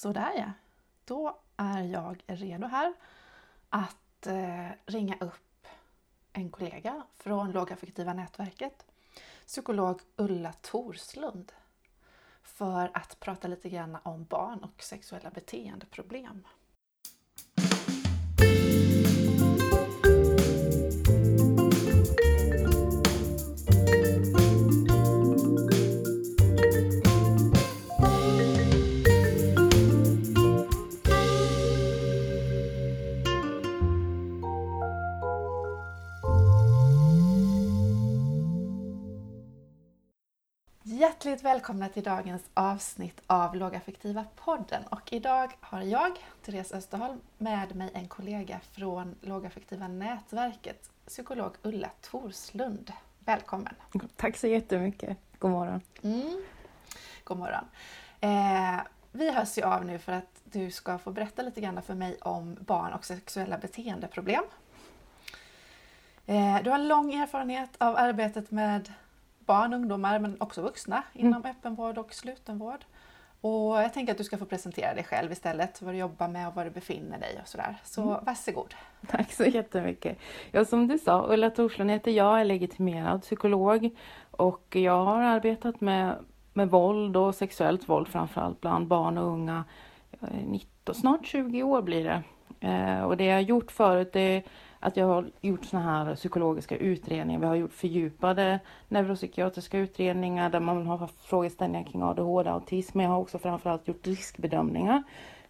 Sådär ja. Då är jag redo här att eh, ringa upp en kollega från Lågaffektiva nätverket, psykolog Ulla Torslund, för att prata lite grann om barn och sexuella beteendeproblem. Hjärtligt välkomna till dagens avsnitt av Lågaffektiva podden. Och idag har jag, Therese Österholm, med mig en kollega från Lågaffektiva nätverket, psykolog Ulla Torslund. Välkommen! Tack så jättemycket! God morgon! Mm. God morgon! Eh, vi hörs ju av nu för att du ska få berätta lite grann för mig om barn och sexuella beteendeproblem. Eh, du har lång erfarenhet av arbetet med barn, ungdomar men också vuxna inom mm. öppenvård och slutenvård. Och jag tänker att du ska få presentera dig själv istället, vad du jobbar med och var du befinner dig och sådär. Så mm. varsågod! Tack så jättemycket! Ja, som du sa, Ulla Torslund heter jag, är legitimerad psykolog och jag har arbetat med, med våld och sexuellt våld framförallt bland barn och unga 19, snart 20 år blir det. Eh, och det jag har gjort förut det att jag har gjort såna här psykologiska utredningar. Vi har gjort fördjupade neuropsykiatriska utredningar där man har haft frågeställningar kring ADHD och autism. Men jag har också framförallt gjort riskbedömningar.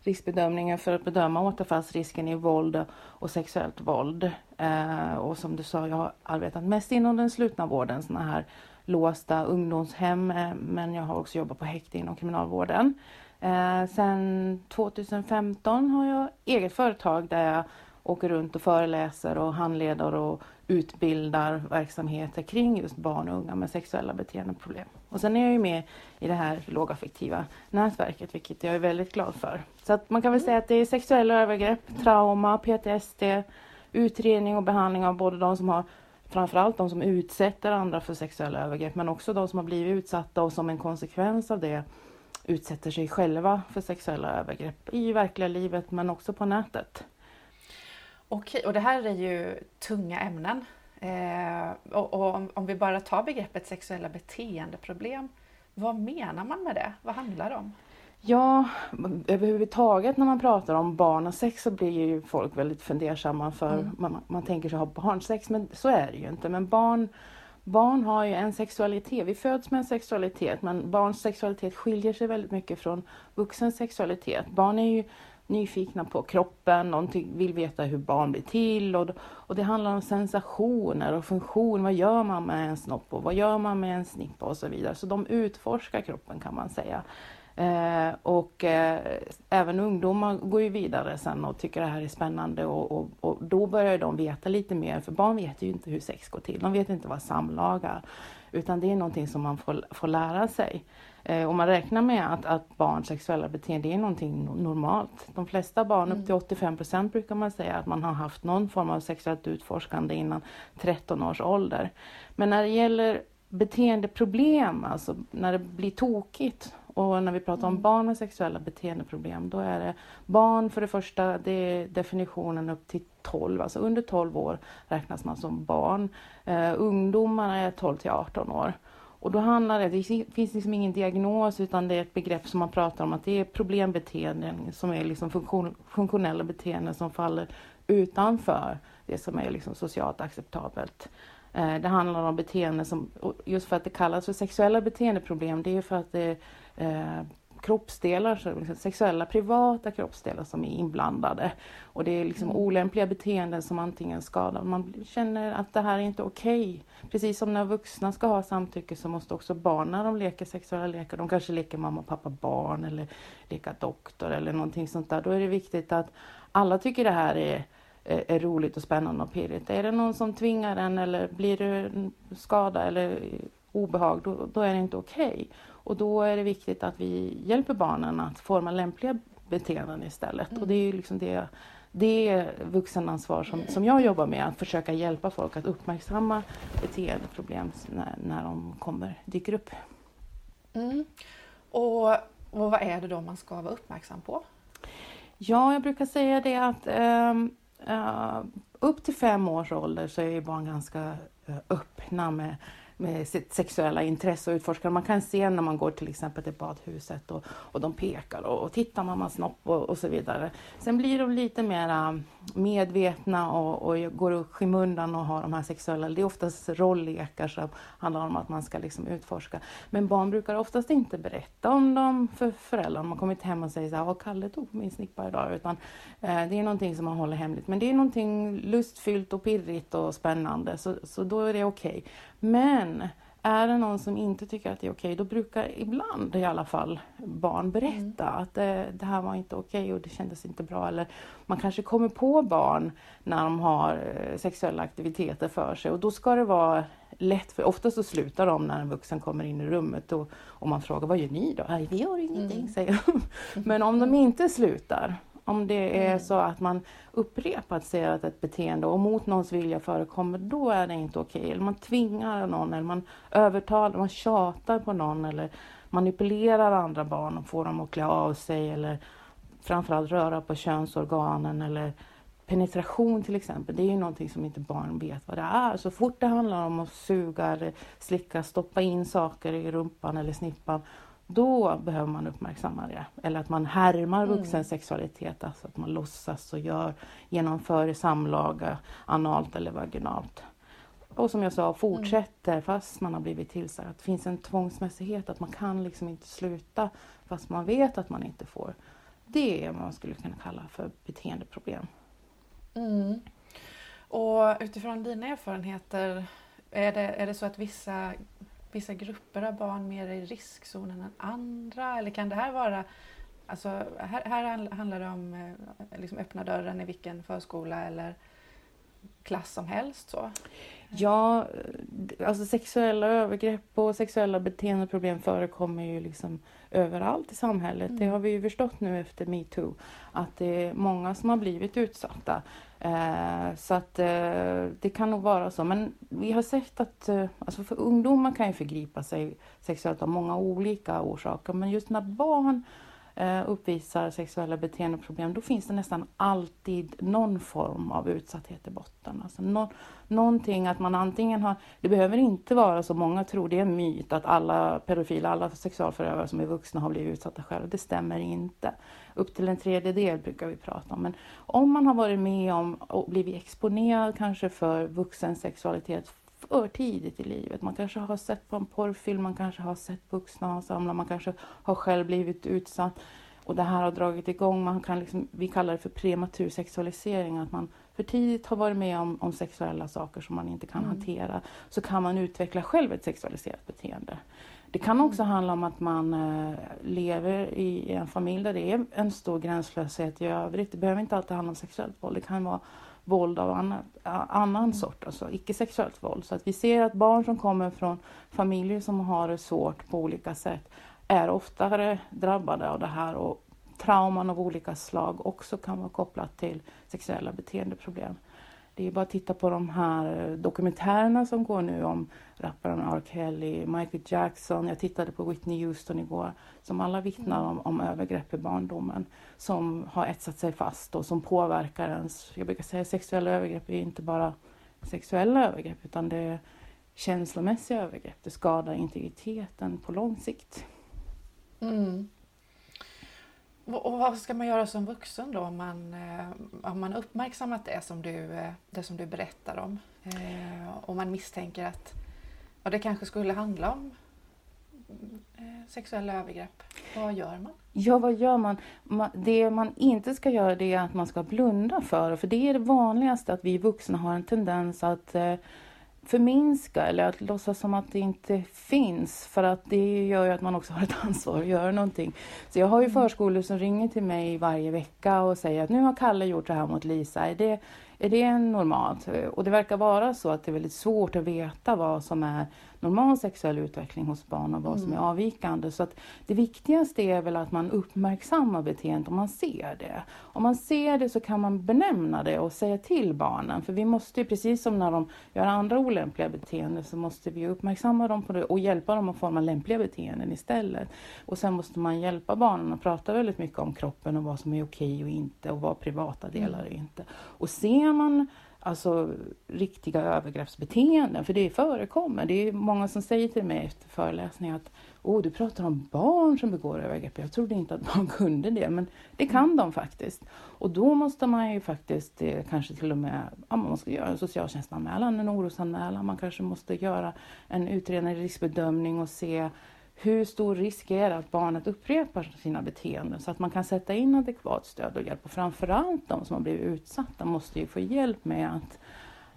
Riskbedömningar för att bedöma återfallsrisken i våld och sexuellt våld. Eh, och som du sa, jag har arbetat mest inom den slutna vården, såna här låsta ungdomshem. Eh, men jag har också jobbat på häkte inom kriminalvården. Eh, sen 2015 har jag eget företag där jag åker runt och föreläser och handleder och utbildar verksamheter kring just barn och unga med sexuella beteendeproblem. Och sen är jag ju med i det här lågaffektiva nätverket, vilket jag är väldigt glad för. Så att man kan väl säga att det är sexuella övergrepp, trauma, PTSD, utredning och behandling av både de som har framförallt de som utsätter andra för sexuella övergrepp, men också de som har blivit utsatta och som en konsekvens av det utsätter sig själva för sexuella övergrepp i verkliga livet men också på nätet. Okej, och det här är ju tunga ämnen. Eh, och, och om, om, vi bara tar begreppet sexuella beteendeproblem, vad menar man med det? Vad handlar det om? Ja, överhuvudtaget när man pratar om barn och sex så blir ju folk väldigt fundersamma för mm. man, man tänker sig ha barnsex, men så är det ju inte. Men barn, barn har ju en sexualitet, vi föds med en sexualitet men barns sexualitet skiljer sig väldigt mycket från vuxens sexualitet. Barn är ju nyfikna på kroppen, de vill veta hur barn blir till och, och det handlar om sensationer och funktion. Vad gör man med en snopp och vad gör man med en snippa och så vidare. Så de utforskar kroppen kan man säga. Eh, och eh, även ungdomar går ju vidare sen och tycker det här är spännande och, och, och, då börjar de veta lite mer, för barn vet ju inte hur sex går till. De vet inte vad samlaga utan det är någonting som man får, får lära sig. Eh, och man räknar med att, att barns sexuella beteende är någonting normalt. De flesta barn, upp till 85 mm. procent brukar man säga att man har haft någon form av sexuellt utforskande innan 13 års ålder. Men när det gäller beteendeproblem, alltså när det blir tokigt och när vi pratar om mm. barn med sexuella beteendeproblem, då är det barn för det första, det är definitionen upp till 12, alltså under 12 år räknas man som barn. Uh, ungdomarna är 12 till 18 år. Och då handlar det, det finns liksom ingen diagnos utan det är ett begrepp som man pratar om att det är problembeteenden som är liksom funktion, funktionella beteenden som faller utanför det som är liksom socialt acceptabelt. Eh, det handlar om beteenden som, just för att det kallas för sexuella beteendeproblem, det är för att det eh, kroppsdelar, liksom sexuella privata kroppsdelar som är inblandade. Och det är liksom mm. olämpliga beteenden som antingen skadar, man känner att det här är inte okej. Okay. Precis som när vuxna ska ha samtycke så måste också barn när de leker sexuella lekar, de kanske leker mamma, pappa, barn eller leker doktor eller någonting sånt där. Då är det viktigt att alla tycker det här är är roligt och spännande och pirrigt. Är det någon som tvingar en eller blir det skada eller obehag, då, då är det inte okej. Okay. Och då är det viktigt att vi hjälper barnen att forma lämpliga beteenden istället. Mm. Och det är liksom det, det vuxenansvar som, som jag jobbar med, att försöka hjälpa folk att uppmärksamma beteendeproblem när, när de kommer, dyker upp. Mm. Och Och vad är det då man ska vara uppmärksam på? Ja, jag brukar säga det att um, uh, upp till fem års ålder så är barn ganska uh, öppna med med sitt sexuella intresse och utforskar. Man kan se när man går till exempel till badhuset och, och de pekar och, och tittar mammas snopp och, och så vidare. Sen blir de lite mer medvetna och, och går upp skymundan och har de här sexuella, det är oftast rolllekar som handlar om att man ska liksom utforska. Men barn brukar oftast inte berätta om dem för föräldrarna. Man kommer inte hem och säger så här, Kalle tog på min snippa idag, utan eh, det är någonting som man håller hemligt. Men det är någonting lustfyllt och pirrigt och spännande, så, så då är det okej. Okay. Men är det någon som inte tycker att det är okej, då brukar ibland i alla fall barn berätta mm. att det, det, här var inte okej och det kändes inte bra. Eller man kanske kommer på barn när de har eh, sexuella aktiviteter för sig och då ska det vara lätt, för ofta så slutar de när en vuxen kommer in i rummet och, och man frågar vad gör ni då? Vi gör ingenting, mm. säger de. Men om de inte slutar, om det är mm. så att man upprepat ser att ett beteende och mot någons vilja förekommer, då är det inte okej. Okay. Eller man tvingar någon, eller man övertalar, man tjatar på någon eller manipulerar andra barn och får dem att klä av sig eller framförallt röra på könsorganen eller penetration till exempel, det är ju någonting som inte barn vet vad det är. Så fort det handlar om att suga slicka, stoppa in saker i rumpan eller snippan, då behöver man uppmärksamma det. Eller att man härmar vuxen mm. sexualitet, alltså att man låtsas och gör, genomför samlaga analt eller vaginalt. Och som jag sa, fortsätter mm. fast man har blivit tillsagd. Det finns en tvångsmässighet, att man kan liksom inte sluta fast man vet att man inte får. Det är vad man skulle kunna kalla för beteendeproblem. Mm. Och utifrån dina erfarenheter, är det, är det så att vissa vissa grupper av barn mer i riskzonen än andra? Eller kan det här vara Alltså, här, här handlar det om eh, liksom öppna dörren i vilken förskola eller klass som helst. Så. Ja, alltså sexuella övergrepp och sexuella beteendeproblem förekommer ju liksom överallt i samhället. Mm. Det har vi ju förstått nu efter metoo. Att det är många som har blivit utsatta. Eh, så att eh, det kan nog vara så. Men vi har sett att eh, alltså för ungdomar kan ju förgripa sig sexuellt av många olika orsaker. Men just när barn Eh, uppvisar sexuella beteendeproblem, då finns det nästan alltid någon form av utsatthet i botten. Alltså no någonting att man antingen har, det behöver inte vara så många tror, det är en myt att alla pedofila, alla sexualförövare som är vuxna har blivit utsatta själva. Det stämmer inte. Upp till en tredjedel brukar vi prata om. Men om man har varit med om och blivit exponerad kanske för vuxen sexualitet för tidigt i livet. Man kanske har sett på en porrfilm, man kanske har sett vuxna ha samlat, man kanske har själv blivit utsatt. Och det här har dragit igång, man kan liksom, vi kallar det för prematur sexualisering, att man för tidigt har varit med om, om sexuella saker som man inte kan mm. hantera. Så kan man utveckla själv ett sexualiserat beteende. Det kan mm. också handla om att man äh, lever i en familj där det är en stor gränslöshet i övrigt. Det behöver inte alltid handla om sexuellt våld, det kan vara våld av annan, annan mm. sort, alltså icke-sexuellt våld. Så att vi ser att barn som kommer från familjer som har det svårt på olika sätt är oftare drabbade av det här och trauman av olika slag också kan vara kopplat till sexuella beteendeproblem. Det är bara att titta på de här dokumentärerna som går nu om rapparen R. Kelly, Michael Jackson. Jag tittade på Whitney Houston igår som alla vittnar om, om övergrepp i barndomen som har etsat sig fast och som påverkar ens... Jag brukar säga att sexuella övergrepp är inte bara sexuella övergrepp utan det är känslomässiga övergrepp. Det skadar integriteten på lång sikt. Mm. Och vad ska man göra som vuxen då om man, har om man uppmärksammat det som du, eh, det som du berättar om? Eh, och man misstänker att och det kanske skulle handla om sexuella övergrepp. Vad gör man? Ja, vad gör man? Det man inte ska göra det är att man ska blunda för det. För det är det vanligaste att vi vuxna har en tendens att förminska eller att låtsas som att det inte finns. För att det gör ju att man också har ett ansvar att göra någonting. Så jag har ju mm. förskolor som ringer till mig varje vecka och säger att nu har Kalle gjort det här mot Lisa. Är det, är det normalt? Och det verkar vara så att det är väldigt svårt att veta vad som är normal sexuell utveckling hos barn och vad mm. som är mm. avvikande. Så att det viktigaste är väl att man uppmärksammar beteendet om man ser det. Om man ser det så kan man benämna det och säga till barnen. För vi måste ju, precis som när de gör andra olämpliga beteenden, så måste vi uppmärksamma dem på det och hjälpa dem att forma lämpliga beteenden istället. Och sen måste man hjälpa barnen att prata väldigt mycket om kroppen och vad som är okej och inte och vad privata delar är inte. Och ser man alltså riktiga övergreppsbeteenden, för det förekommer. Det är många som säger till mig efter föreläsningar att Åh, du pratar om barn som begår övergrepp. Jag trodde inte att barn kunde det, men det kan mm. de faktiskt. Och då måste man ju faktiskt eh, kanske till och med ja, man måste göra en socialtjänstanmälan, en orosanmälan. Man kanske måste göra en utredning, riskbedömning och se hur stor risk är det att barnet upprepar sina beteenden så att man kan sätta in adekvat stöd och hjälp. Och framförallt de som har blivit utsatta måste ju få hjälp med att,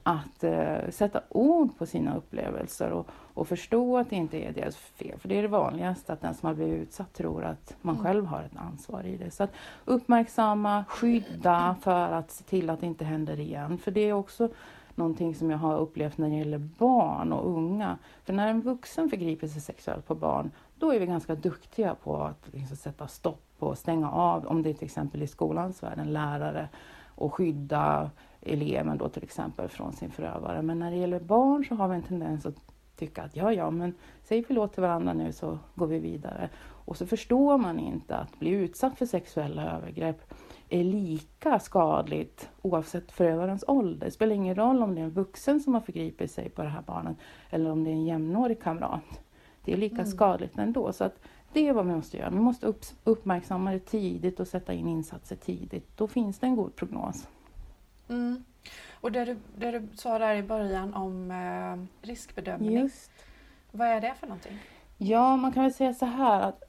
att uh, sätta ord på sina upplevelser och, och förstå att det inte är deras fel. För det är det vanligaste, att den som har blivit utsatt tror att man mm. själv har ett ansvar i det. Så att uppmärksamma, skydda för att se till att det inte händer igen. För det är också någonting som jag har upplevt när det gäller barn och unga. För när en vuxen förgriper sig sexuellt på barn, då är vi ganska duktiga på att liksom sätta stopp och stänga av, om det är till exempel i skolans värld, en lärare, och skydda eleven då till exempel från sin förövare. Men när det gäller barn så har vi en tendens att tycka att ja, ja, men säg förlåt till varandra nu så går vi vidare. Och så förstår man inte att bli utsatt för sexuella övergrepp är lika skadligt oavsett förövarens ålder. Det spelar ingen roll om det är en vuxen som har förgripit sig på det här barnet eller om det är en jämnårig kamrat. Det är lika mm. skadligt ändå. Så att det är vad vi måste göra. Vi måste upp, uppmärksamma det tidigt och sätta in insatser tidigt. Då finns det en god prognos. Mm. Och det du, det du sa där i början om eh, riskbedömning. Just. Vad är det för någonting? Ja, man kan väl säga så här att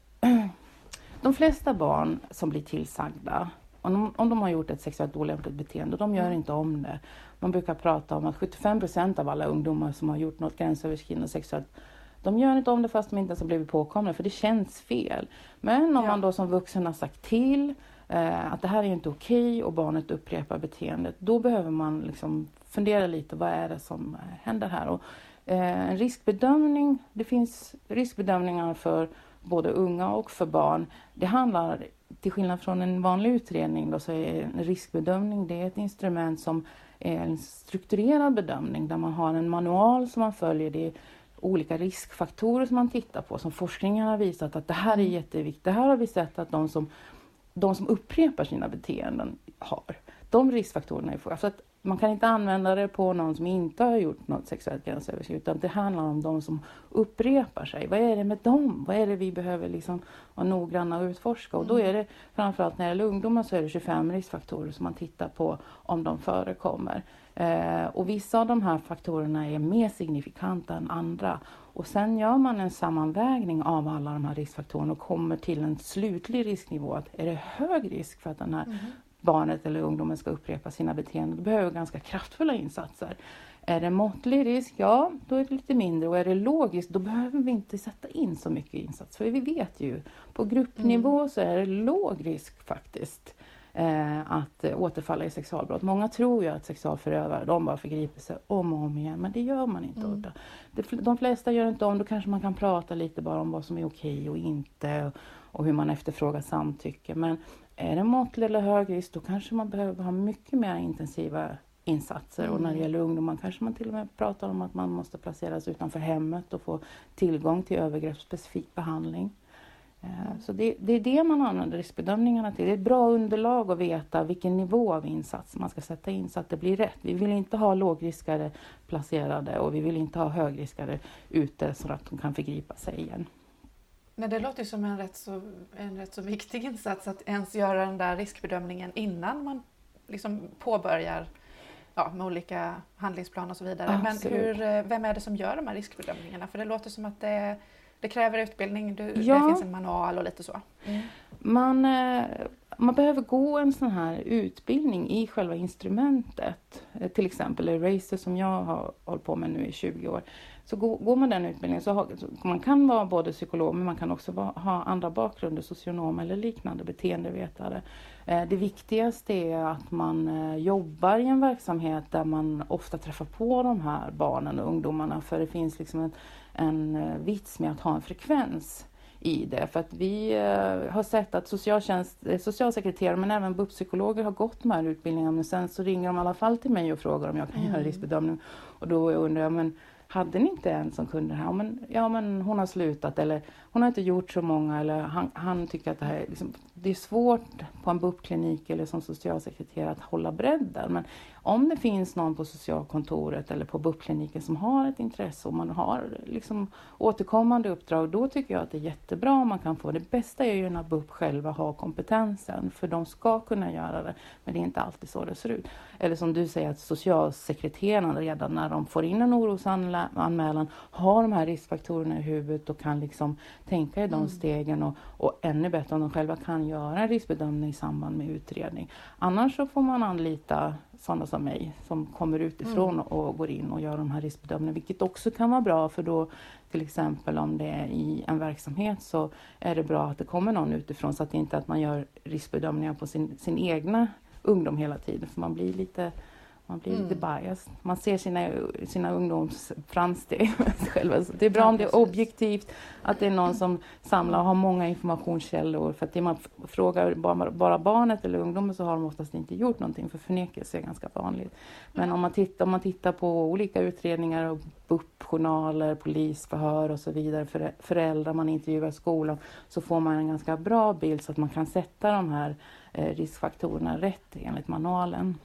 de flesta barn som blir tillsagda om de, om de har gjort ett sexuellt olämpligt beteende, de gör mm. inte om det. Man brukar prata om att 75 procent av alla ungdomar som har gjort något gränsöverskridande sexuellt de gör inte om det fast de inte ens har blivit påkomna för det känns fel. Men om ja. man då som vuxen har sagt till eh, att det här är inte okej och barnet upprepar beteendet, då behöver man liksom fundera lite, vad är det som händer här? Och, eh, en riskbedömning, det finns riskbedömningar för både unga och för barn. Det handlar till skillnad från en vanlig utredning då, så är en riskbedömning det är ett instrument som är en strukturerad bedömning där man har en manual som man följer. Det är olika riskfaktorer som man tittar på som forskningen har visat att det här är jätteviktigt. Det här har vi sett att de som, de som upprepar sina beteenden har. De riskfaktorerna är för, alltså att man kan inte använda det på någon som inte har gjort något sexuellt gränsöverskridande utan det handlar om de som upprepar sig. Vad är det med dem? Vad är det vi behöver liksom vara noggranna och utforska? Och då mm. är det framförallt när det gäller ungdomar så är det 25 riskfaktorer som man tittar på om de förekommer. Eh, och vissa av de här faktorerna är mer signifikanta än andra. Och sen gör man en sammanvägning av alla de här riskfaktorerna och kommer till en slutlig risknivå. Att är det hög risk för att den här mm barnet eller ungdomen ska upprepa sina beteenden. Det behöver ganska kraftfulla insatser. Är det måttlig risk, ja då är det lite mindre och är det logiskt då behöver vi inte sätta in så mycket insats. För vi vet ju på gruppnivå mm. så är det låg risk faktiskt eh, att återfalla i sexualbrott. Många tror ju att sexualförövare de bara förgriper sig om och om igen men det gör man inte. Mm. De flesta gör inte om, då kanske man kan prata lite bara om vad som är okej och inte och hur man efterfrågar samtycke. Men är det måttlig eller hög risk då kanske man behöver ha mycket mer intensiva insatser. Och när det mm. gäller ungdomar kanske man till och med pratar om att man måste placeras utanför hemmet och få tillgång till övergreppsspecifik behandling. Eh, så det, det, är det man använder riskbedömningarna till. Det är ett bra underlag att veta vilken nivå av insats man ska sätta in så att det blir rätt. Vi vill inte ha lågriskare placerade och vi vill inte ha högriskare ute så att de kan förgripa sig igen. Nej, det låter som en rätt, så, en rätt så viktig insats att ens göra den där riskbedömningen innan man liksom påbörjar ja, med olika handlingsplaner och så vidare. Absolut. Men hur, eh, vem är det som gör de här riskbedömningarna? För det låter som att det, det kräver utbildning, du, ja. det finns en manual och lite så. Mm. Man, eh, man behöver gå en sån här utbildning i själva instrumentet. Eh, till exempel Eraser som jag har hållit på med nu i 20 år. Så går, man den utbildningen så, har, så man kan vara både psykolog men man kan också vara, ha andra bakgrunder, socionom eller liknande beteendevetare. Eh, det viktigaste är att man eh, jobbar i en verksamhet där man ofta träffar på de här barnen och ungdomarna för det finns liksom en, en eh, vits med att ha en frekvens i det. För att vi har sett att socialtjänst, socialsekreterare men även BUP-psykologer har gått de här utbildningarna men sen så ringer de i alla fall till mig och frågar om jag kan mm. göra riskbedömning. Och då undrar jag, men hade ni inte en som kunde det här? Ja men, ja, men hon har slutat eller hon har inte gjort så många eller han, han tycker att det här är, liksom, det är svårt på en BUP-klinik eller som socialsekreterare att hålla bredden. Men om det finns någon på socialkontoret eller på BUP-kliniken som har ett intresse och man har liksom återkommande uppdrag, då tycker jag att det är jättebra om man kan få. Det bästa är ju när BUP själva har kompetensen, för de ska kunna göra det, men det är inte alltid så det ser ut. Eller som du säger att socialsekreterarna redan när de får in en orosanmälan har de här riskfaktorerna i huvudet och kan liksom tänka i de mm. stegen och, och ännu bättre om de själva kan göra en riskbedömning i samband med utredning. Annars så får man anlita sådana som mig som kommer utifrån mm. och går in och gör de här riskbedömningarna, vilket också kan vara bra för då till exempel om det är i en verksamhet så är det bra att det kommer någon utifrån så att det inte är att man gör riskbedömningar på sin, sin egna ungdom hela tiden för man blir lite man blir mm. lite biased. Man ser sina, sina ungdomsframsteg själva. Så det är bra ja, om det är objektivt, att det är någon som samlar och har många informationskällor. För att man frågar bara, bara barnet eller ungdomen så har de oftast inte gjort någonting, för förnekelse är ganska vanligt. Men om man tittar, om man tittar på olika utredningar och BUP-journaler, polisförhör och så vidare, för, föräldrar man intervjuar i skolan, så får man en ganska bra bild så att man kan sätta de här eh, riskfaktorerna rätt enligt manualen.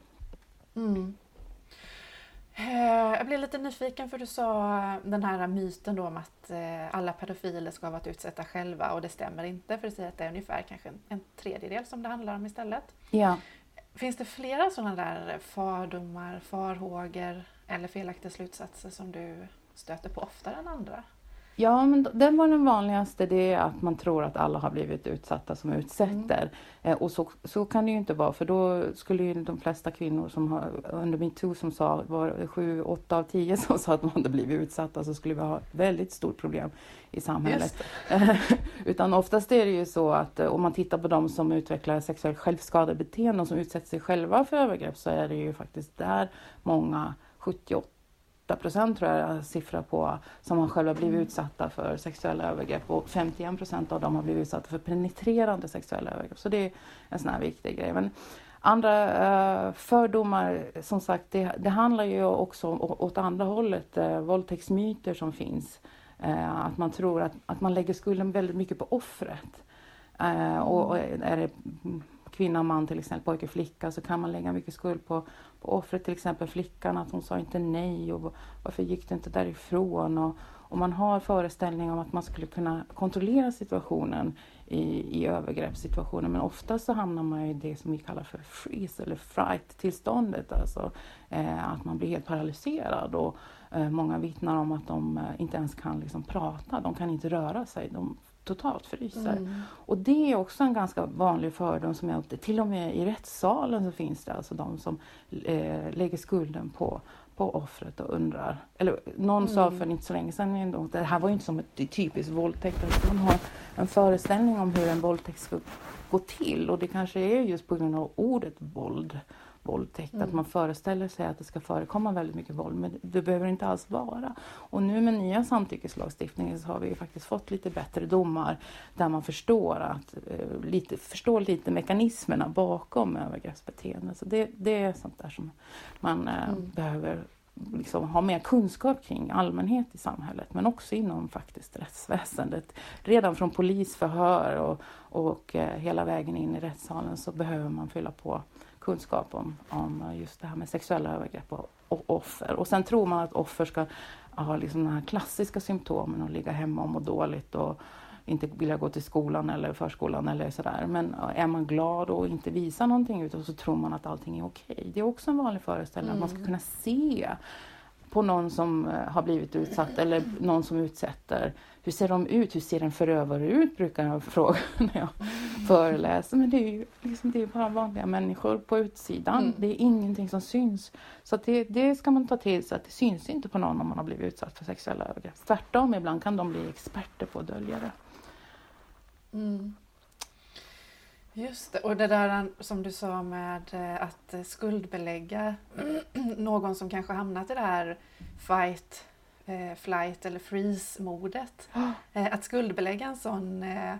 Mm. Eh, jag blev lite nyfiken för du sa den här myten då om att eh, alla pedofiler ska ha varit utsatta själva och det stämmer inte för du säger att det är ungefär kanske en tredjedel som det handlar om istället. Ja. Finns det flera sådana där fördomar, farhågor eller felaktiga slutsatser som du stöter på oftare än andra? Ja, men den var den vanligaste, det är att man tror att alla har blivit utsatta som utsätter. Mm. Eh, och så, så kan det ju inte vara, för då skulle ju de flesta kvinnor som har under metoo som sa, var sju, åtta av tio som sa att de hade blivit utsatta, så skulle vi ha ett väldigt stort problem i samhället. Utan oftast är det ju så att eh, om man tittar på de som utvecklar sexuellt självskadebeteende och som utsätter sig själva för övergrepp så är det ju faktiskt där många 78 procent tror jag siffra på som har själva blivit mm. utsatta för sexuella övergrepp och 51 procent av dem har blivit utsatta för penetrerande sexuella övergrepp. Så det är en sån här viktig grej. Men andra uh, fördomar, som sagt, det, det, handlar ju också om, åt andra hållet, uh, våldtäktsmyter som finns. Uh, att man tror att, att man lägger skulden väldigt mycket på offret. Och är det kvinna, man till exempel, pojke, flicka så kan man lägga mycket skuld på, på offret, till exempel flickan, att hon sa inte nej och varför gick du inte därifrån? Och, och man har föreställningar om att man skulle kunna kontrollera situationen i, i övergreppssituationer men ofta så hamnar man i det som vi kallar för freeze eller fright-tillståndet, alltså eh, att man blir helt paralyserad och eh, många vittnar om att de eh, inte ens kan liksom, prata, de kan inte röra sig, de totalt fryser. Mm. Och det är också en ganska vanlig fördom som jag till och med i rättssalen så finns det alltså de som eh, lägger skulden på, på offret och undrar. Eller någon mm. sa för inte så länge sedan, det här var ju inte som ett typiskt våldtäkt, man har en föreställning om hur en våldtäkt ska gå till och det kanske är just på grund av ordet våld våldtäkt, mm. att man föreställer sig att det ska förekomma väldigt mycket våld, men det behöver inte alls vara. Och nu med nya samtyckeslagstiftningen så har vi faktiskt fått lite bättre domar där man förstår, att, eh, lite, förstår lite mekanismerna bakom övergreppsbeteende. Så det, det är sånt där som man eh, mm. behöver liksom ha mer kunskap kring allmänhet i samhället men också inom faktiskt rättsväsendet. Redan från polisförhör och, och eh, hela vägen in i rättssalen så behöver man fylla på kunskap om, om just det här med sexuella övergrepp och, och offer. Och sen tror man att offer ska ha liksom de här klassiska symptomen och ligga hemma och må dåligt och inte vilja gå till skolan eller förskolan eller sådär. Men är man glad och inte visar någonting utåt så tror man att allting är okej. Det är också en vanlig föreställning mm. att man ska mm. kunna se på någon som eh, har blivit utsatt eller någon som utsätter. Hur ser de ut? Hur ser en förövare ut? brukar jag fråga när jag föreläser. Men det är ju liksom, det är bara vanliga människor på utsidan. Mm. Det är ingenting som syns. Så det, det ska man ta till sig att det syns inte på någon om man har blivit utsatt för sexuella övergrepp. Tvärtom, ibland kan de bli experter på att dölja det. Mm. Just det, och det där som du sa med eh, att skuldbelägga någon som kanske hamnat i det här fight, eh, flight eller freeze-modet. Eh, Att skuldbelägga en sån eh,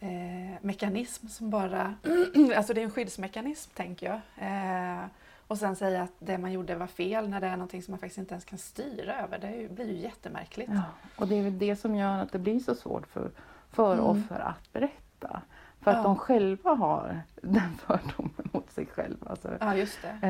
eh, mekanism som bara, alltså det är en skyddsmekanism tänker jag. Eh, och sen säga att det man gjorde var fel när det är någonting som man faktiskt inte ens kan styra över. Det blir ju jättemärkligt. Ja, och det är väl det som gör att det blir så svårt för, för Mm. offer att berätta. För att Ja. de själva har den fördomen mot sig själva. Alltså, Ja, just det.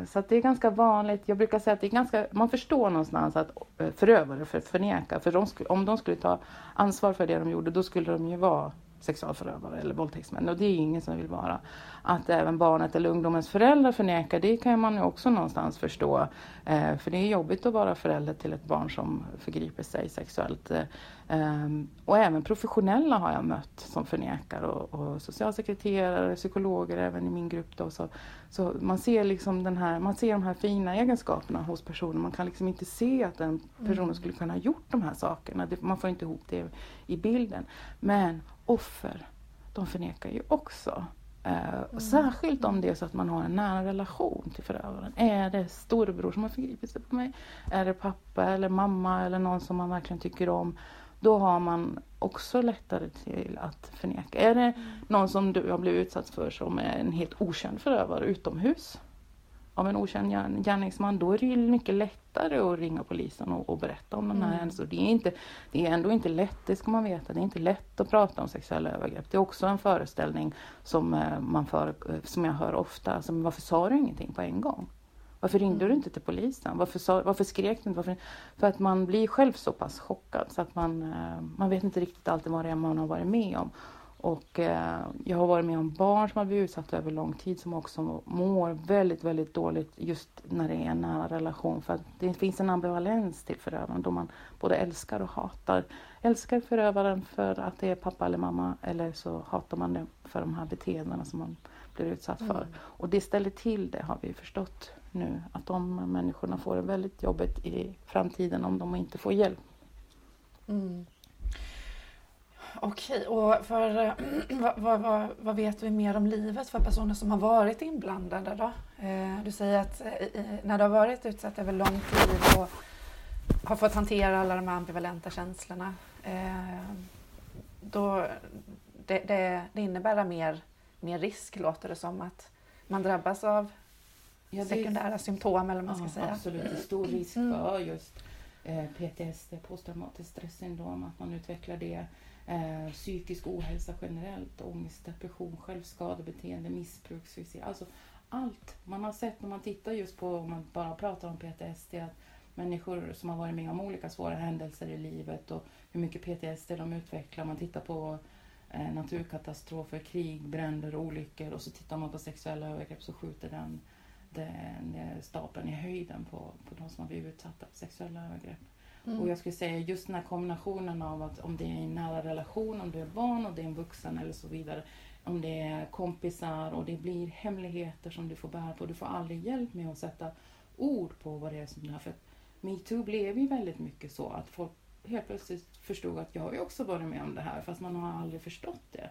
Eh, så att det är ganska vanligt. Jag brukar säga att det är ganska, man förstår någonstans att eh, förövare för, förnekar. För de om de skulle ta ansvar för det de gjorde då skulle de ju vara sexualförövare eller våldtäktsmän och det är ingen som vill vara. Att även barnet eller ungdomens föräldrar förnekar det kan man ju också någonstans förstå. Eh, för det är jobbigt att vara förälder till ett barn som förgriper sig sexuellt. Eh, och även professionella har jag mött som förnekar och, och socialsekreterare, psykologer även i min grupp. Då, så, så man ser liksom den här, man ser de här fina egenskaperna hos personen. Man kan liksom inte se att den personen Mm. skulle kunna ha gjort de här sakerna. Det, man får inte ihop det i bilden. Men offer, de förnekar ju också. Eh, och Särskilt om det är så att man har en nära relation till förövaren. Är det storebror som har förgripit sig på mig? Är det pappa eller mamma eller någon som man verkligen tycker om? Då har man också lättare till att förneka. Är det någon som du har blivit utsatt för som är en helt okänd förövare utomhus av en okänd gärn- gärningsman, då är det ju mycket lättare att ringa polisen och, och berätta om den här Mm. händelsen. Det är, inte, det är ändå inte lätt, det ska man veta, det är inte lätt att prata om sexuella övergrepp. Det är också en föreställning som, eh, man för, eh, som jag hör ofta, alltså, varför sa du ingenting på en gång? Varför ringde du inte till polisen? Varför, sa, varför skrek du inte? Varför, för att man blir själv så pass chockad så att man, eh, man vet inte riktigt alltid vad det är man har varit med om. Och eh, jag har varit med om barn som har blivit utsatta över lång tid som också mår väldigt, väldigt dåligt just när det är en nära relation. För att det finns en ambivalens till förövaren då man både älskar och hatar. Älskar förövaren för att det är pappa eller mamma eller så hatar man det för de här beteendena som man blir utsatt för. Mm. Och det ställer till det har vi förstått nu. Att de människorna får det väldigt jobbigt i framtiden om de inte får hjälp. Mm. Okej, och för, eh, vad, vad, vad, vad vet vi mer om livet för personer som har varit inblandade då? Eh, du säger att eh, när du har varit utsatt över lång tid och har fått hantera alla de här ambivalenta känslorna, eh, då det, det, det innebär mer, mer risk låter det som att man drabbas av sekundära symptom eller vad man ska Ja, säga. Absolut, stor risk för just PTSD, posttraumatiskt stressyndrom, att man utvecklar det. Eh, psykisk ohälsa generellt, ångest, depression, självskadebeteende, missbruk, suicid. Alltså allt. Man har sett när man tittar just på, om man bara pratar om PTSD, att människor som har varit med om olika svåra händelser i livet och hur mycket PTSD de utvecklar. Man tittar på eh, naturkatastrofer, krig, bränder, olyckor och så tittar man på sexuella övergrepp så skjuter den den eh, stapeln i höjden på, på de som har blivit utsatta för sexuella övergrepp. Mm. Och jag skulle säga just den här kombinationen av att om det är en nära relation, om du är barn och det är en vuxen eller så vidare. Om det är kompisar och det blir hemligheter som du får bära på. Du får aldrig hjälp med att sätta ord på vad det är som du har. För metoo blev ju väldigt mycket så att folk helt plötsligt förstod att jag har ju också varit med om det här fast man har aldrig förstått det.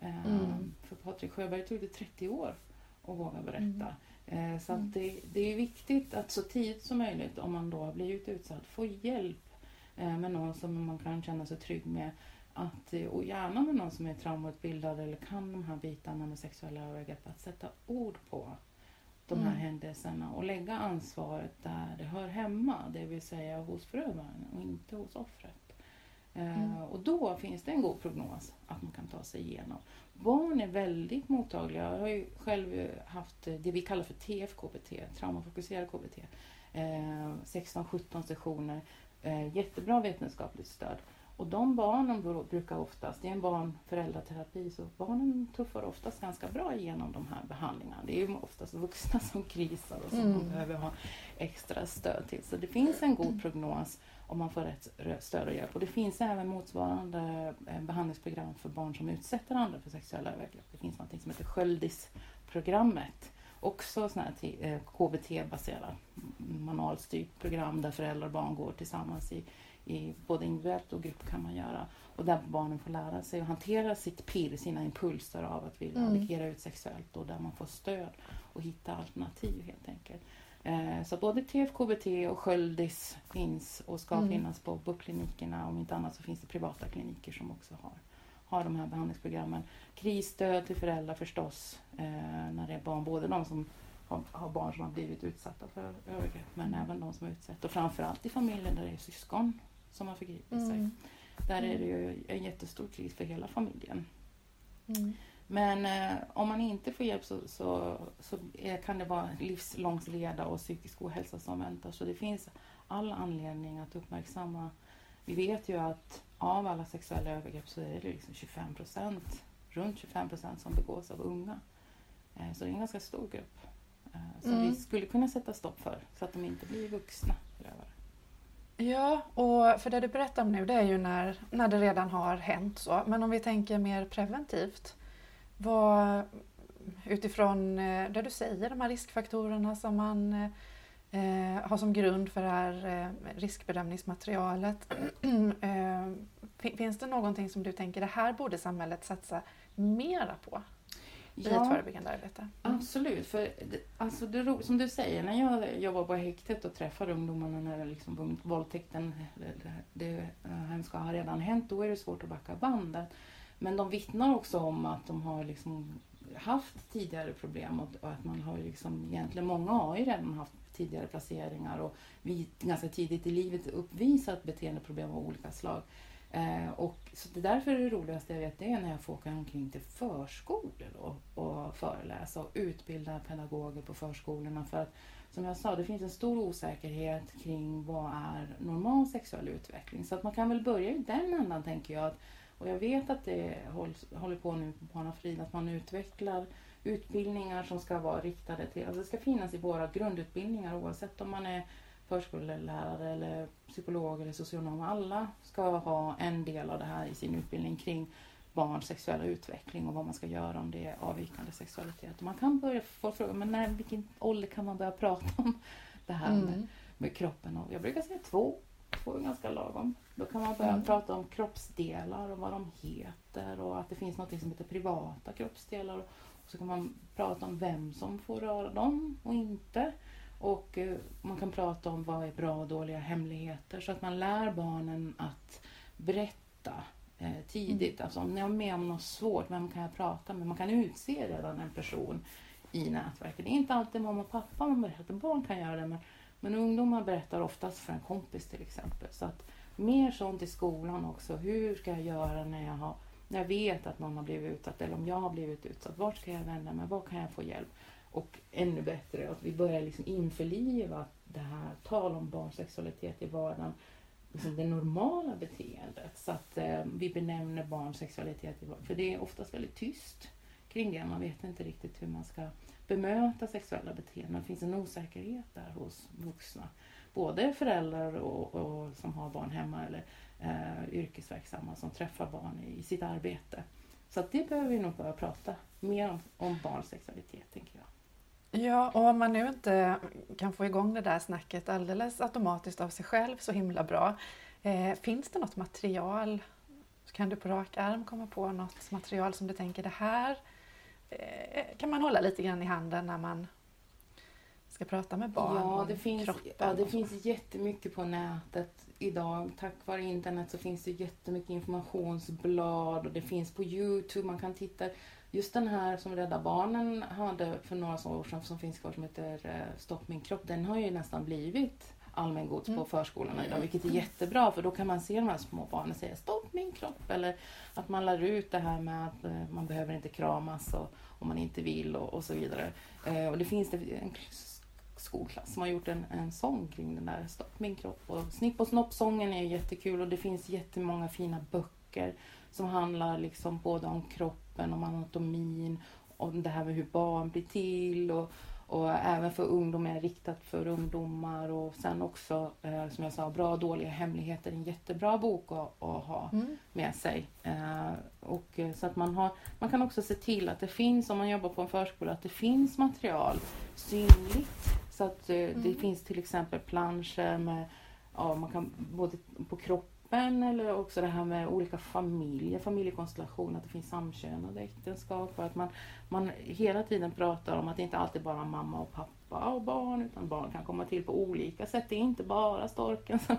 Mm. För Patrik Sjöberg tog det 30 år att våga berätta. Mm. Eh, Så Mm. det, det är viktigt att så tidigt som möjligt, om man då har blivit utsatt, få hjälp eh, med någon som man kan känna sig trygg med. Att, eh, och gärna med någon som är traumautbildad eller kan de här bitarna med sexuella övergrepp. Att sätta ord på de här Mm. händelserna och lägga ansvaret där det hör hemma. Det vill säga hos förövaren och inte hos offret. Mm. Och då finns det en god prognos att man kan ta sig igenom. Barn är väldigt mottagliga. Jag har ju själv haft eh, det vi kallar för TFKBT, traumafokuserad KBT. Eh, 16-17 sessioner. Eh, jättebra vetenskapligt stöd. Och de barnen brukar oftast, det är en barn-föräldraterapi, så barnen tuffar oftast ganska bra igenom de här behandlingarna. Det är ju oftast vuxna som krisar och som mm. behöver ha extra stöd till. Så det finns en god prognos om man får rätt stöd och hjälp. Och det finns även motsvarande eh, behandlingsprogram för barn som utsätter andra för sexuella övergrepp. Det finns något som heter Sköldisprogrammet. Också sån här eh, KBT-baserat manualstyrt program där föräldrar och barn går tillsammans i, i både individuellt och grupp kan man göra. Och där barnen får lära sig att hantera sitt pirr, sina impulser av att vilja mm. agera ut sexuellt och där man får stöd och hitta alternativ helt enkelt. Eh, så både TFKBT och Sköldis finns och ska mm. finnas på BUP-klinikerna. Om inte annat så finns det privata kliniker som också har, har de här behandlingsprogrammen. Krisstöd till föräldrar förstås, eh, när det är barn. Både de som har, barn som har blivit utsatta för övergrepp men även de som är utsatta. Och framförallt i familjer där det är syskon som har förgripit mm. sig. Där är det ju en jättestor kris för hela familjen. Mm. Men eh, om man inte får hjälp så, så, så är, kan det vara livslångt leda och psykisk ohälsa som väntar. Så det finns all anledning att uppmärksamma. Vi vet ju att av alla sexuella övergrepp så är det liksom 25 procent, runt 25 procent som begås av unga. Eh, så det är en ganska stor grupp eh, som mm. vi skulle kunna sätta stopp för så att de inte blir vuxna förövare. Ja, och för det du berättar om nu det är ju när, när det redan har hänt så. Men om vi tänker mer preventivt. Vad, utifrån eh, det du säger, de här riskfaktorerna som man eh, har som grund för det här eh, riskbedömningsmaterialet. eh, finns det någonting som du tänker, det här borde samhället satsa mera på? I ja, ett förebyggande arbete? Mm. Absolut. För alltså det, som du säger, när jag jobbar på häktet och träffar ungdomarna när liksom våldtäkten, det, det hemska har redan hänt, då är det svårt att backa bandet. Men de vittnar också om att de har liksom haft tidigare problem och, och att man har liksom, egentligen många har ju redan haft tidigare placeringar och vi ganska tidigt i livet uppvisat beteendeproblem av olika slag. Eh, och, så det är därför det roligaste jag vet det är när jag får åka omkring till förskolor och, och föreläsa och utbilda pedagoger på förskolorna. För att som jag sa, det finns en stor osäkerhet kring vad är normal sexuell utveckling. Så att man kan väl börja i den ändan tänker jag. Att och jag vet att det hålls, håller på nu på Barn Frid att man utvecklar utbildningar som ska vara riktade till, alltså det ska finnas i våra grundutbildningar oavsett om man är förskollärare eller psykolog eller socionom. Alla ska ha en del av det här i sin utbildning kring barns sexuella utveckling och vad man ska göra om det är avvikande sexualitet. Man kan börja få fråga, men när, vilken ålder kan man börja prata om det här mm. med, med kroppen? Och jag brukar säga två två är ganska lagom. Då kan man börja mm. prata om kroppsdelar och vad de heter och att det finns något som heter privata kroppsdelar. Och så kan man prata om vem som får röra dem och inte. Och eh, man kan prata om vad är bra och dåliga hemligheter så att man lär barnen att berätta eh, tidigt. Mm. Alltså om jag är med om något svårt, vem kan jag prata med? Man kan utse redan en person i nätverket. Det är inte alltid mamma och pappa man berättar, barn kan göra det men men ungdomar berättar oftast för en kompis till exempel. Så att mer sånt i skolan också. Hur ska jag göra när jag, har, när jag vet att någon har blivit utsatt eller om jag har blivit utsatt. Vart ska jag vända mig? Var kan jag få hjälp? Och ännu bättre att vi börjar liksom införliva det här tal om barnsexualitet i vardagen. Liksom det normala beteendet. Så att eh, vi benämner barnsexualitet i vardagen. För det är oftast väldigt tyst kring det. Man vet inte riktigt hur man ska bemöta sexuella beteenden. Det finns en osäkerhet där hos vuxna. Både föräldrar och, och som har barn hemma eller eh, yrkesverksamma som träffar barn i, i sitt arbete. Så det behöver vi nog börja prata mer om, om barns sexualitet, tänker jag. Ja, och om man nu inte kan få igång det där snacket alldeles automatiskt av sig själv så himla bra. Eh, finns det något material? Kan du på rak arm komma på något material som du tänker det här Eh, kan man hålla lite grann i handen när man ska prata med barn ja, det finns, Ja, det finns jättemycket på nätet idag. Tack vare internet så finns det jättemycket informationsblad och det finns på Youtube. Man kan titta. Just den här som Rädda Barnen hade för några år sedan som finns kvar som heter eh, Stopp min kropp. Den har ju nästan blivit allmängods mm. på förskolorna idag, vilket är jättebra för då kan man se de här små barnen säga stopp min kropp eller att man lär ut det här med att eh, man behöver inte kramas och, om man inte vill och, och så vidare. Eh, och det finns det en skolklass som har gjort en, en sång kring den där Stopp min kropp. Och Snipp och snopp-sången är jättekul och det finns jättemånga fina böcker som handlar liksom både om kroppen, om anatomin, om det här med hur barn blir till och, och även för ungdomar, riktat för ungdomar och sen också eh, som jag sa, Bra och dåliga hemligheter, en jättebra bok att, att ha Mm. med sig. Eh, och, eh, så att man, har, man kan också se till att det finns, om man jobbar på en förskola, att det finns material synligt. Så att eh, det Mm. finns till exempel planscher med, ja, man kan både på kroppen eller också det här med olika familjer, familjekonstellationer, att det finns samkönade äktenskap och att man, man hela tiden pratar om att det inte alltid bara är mamma och pappa och barn utan barn kan komma till på olika sätt. Det är inte bara storken som,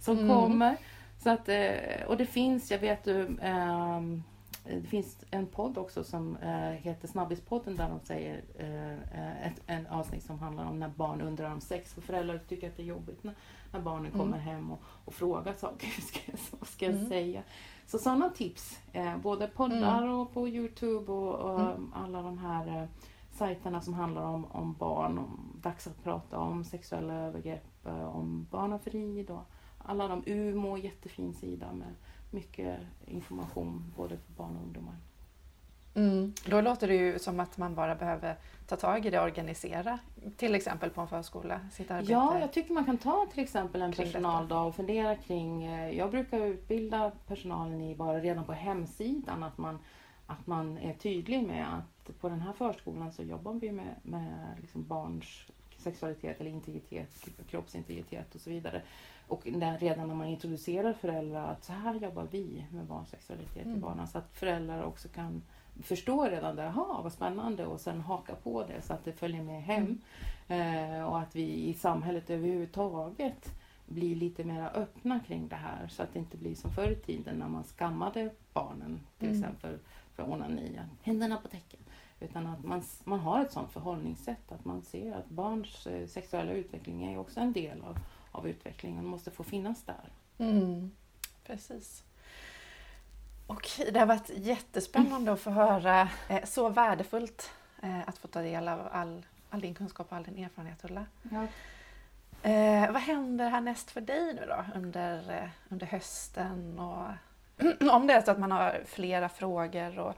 som Mm. kommer. Så att, eh, och det finns, jag vet du, ehm, det finns en podd också som eh, heter Snabbispodden där de säger eh, ett, en avsnitt som handlar om när barn undrar om sex. För föräldrar tycker att det är jobbigt när, när barnen Mm. kommer hem och, och frågar saker. Hur ska vad ska jag Mm. säga? Så sådana tips, eh, både poddar och på Youtube och, och Mm. alla de här eh, sajterna som handlar om, om barn, om dags att prata om sexuella övergrepp, eh, om barnafrid och alla de UMO, jättefin sida med mycket information både för barn och ungdomar. Mm. Då låter det ju som att man bara behöver ta tag i det och organisera, till exempel på en förskola, sitt arbete. Ja, jag tycker man kan ta till exempel en personaldag och fundera kring, eh, jag brukar utbilda personalen i bara redan på hemsidan att man, att man är tydlig med att på den här förskolan så jobbar vi med, med liksom barns sexualitet eller integritet, kroppsintegritet och så vidare. Och när, redan när man introducerar föräldrar att så här jobbar vi med barns sexualitet Mm. i barnen så att föräldrar också kan förstå redan det, jaha vad spännande och sen haka på det så att det följer med hem. Eh, och att vi i samhället överhuvudtaget blir lite mer öppna kring det här så att det inte blir som förr i tiden när man skammade barnen till Mm. exempel för onani, händerna på täcken. Utan att man, man har ett sådant förhållningssätt att man ser att barns eh, sexuella utveckling är också en del av, av utvecklingen och måste få finnas där. Mm, precis. Okej, det har varit jättespännande att få höra. Eh, Så värdefullt eh, att få ta del av all, all din kunskap och all din erfarenhet, Ulla. Ja. Eh, vad händer härnäst för dig nu då under, eh, under hösten? Och, om det är så att man har flera frågor, och,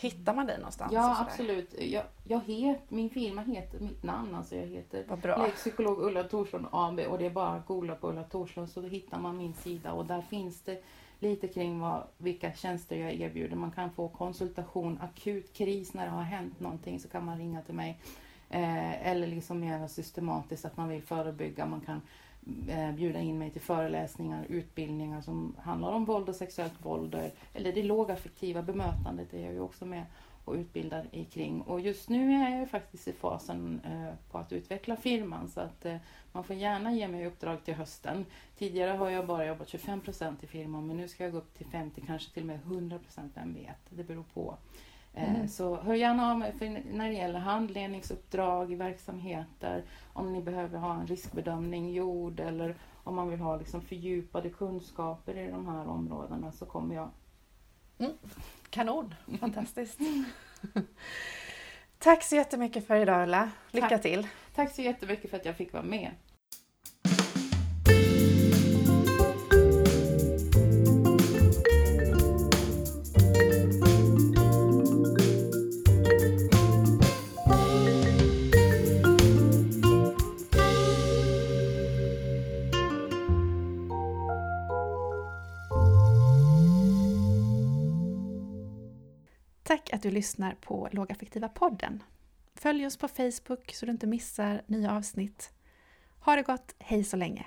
hittar man dig någonstans? Ja, absolut. Jag, jag het, min firma heter mitt namn, alltså jag heter. Psykolog Ulla Thorsson AB och det är bara att googla på Ulla Thorsson så hittar man min sida och där finns det lite kring vad, vilka tjänster jag erbjuder. Man kan få konsultation, akut kris när det har hänt någonting så kan man ringa till mig. Eh, eller liksom mer systematiskt att man vill förebygga. Man kan Eh, bjuda in mig till föreläsningar, utbildningar som handlar om våld och sexuellt våld. Eller det lågaffektiva bemötandet är jag ju också med och utbildar i kring. Och just nu är jag ju faktiskt i fasen eh, på att utveckla firman så att eh, man får gärna ge mig uppdrag till hösten. Tidigare har jag bara jobbat 25 procent i firman men nu ska jag gå upp till 50, kanske till och med 100 vem vet. Det beror på. Eh, Mm. Så hör gärna av mig när det gäller handledningsuppdrag i verksamheter, om ni behöver ha en riskbedömning gjord eller om man vill ha liksom fördjupade kunskaper i de här områdena så kommer jag. Kanon, fantastiskt. Tack så jättemycket för idag Ulla. Lycka Tack. till. Tack så jättemycket för att jag fick vara med. Du lyssnar på Lågaffektiva podden. Följ oss på Facebook så du inte missar nya avsnitt. Ha det gott, hej så länge!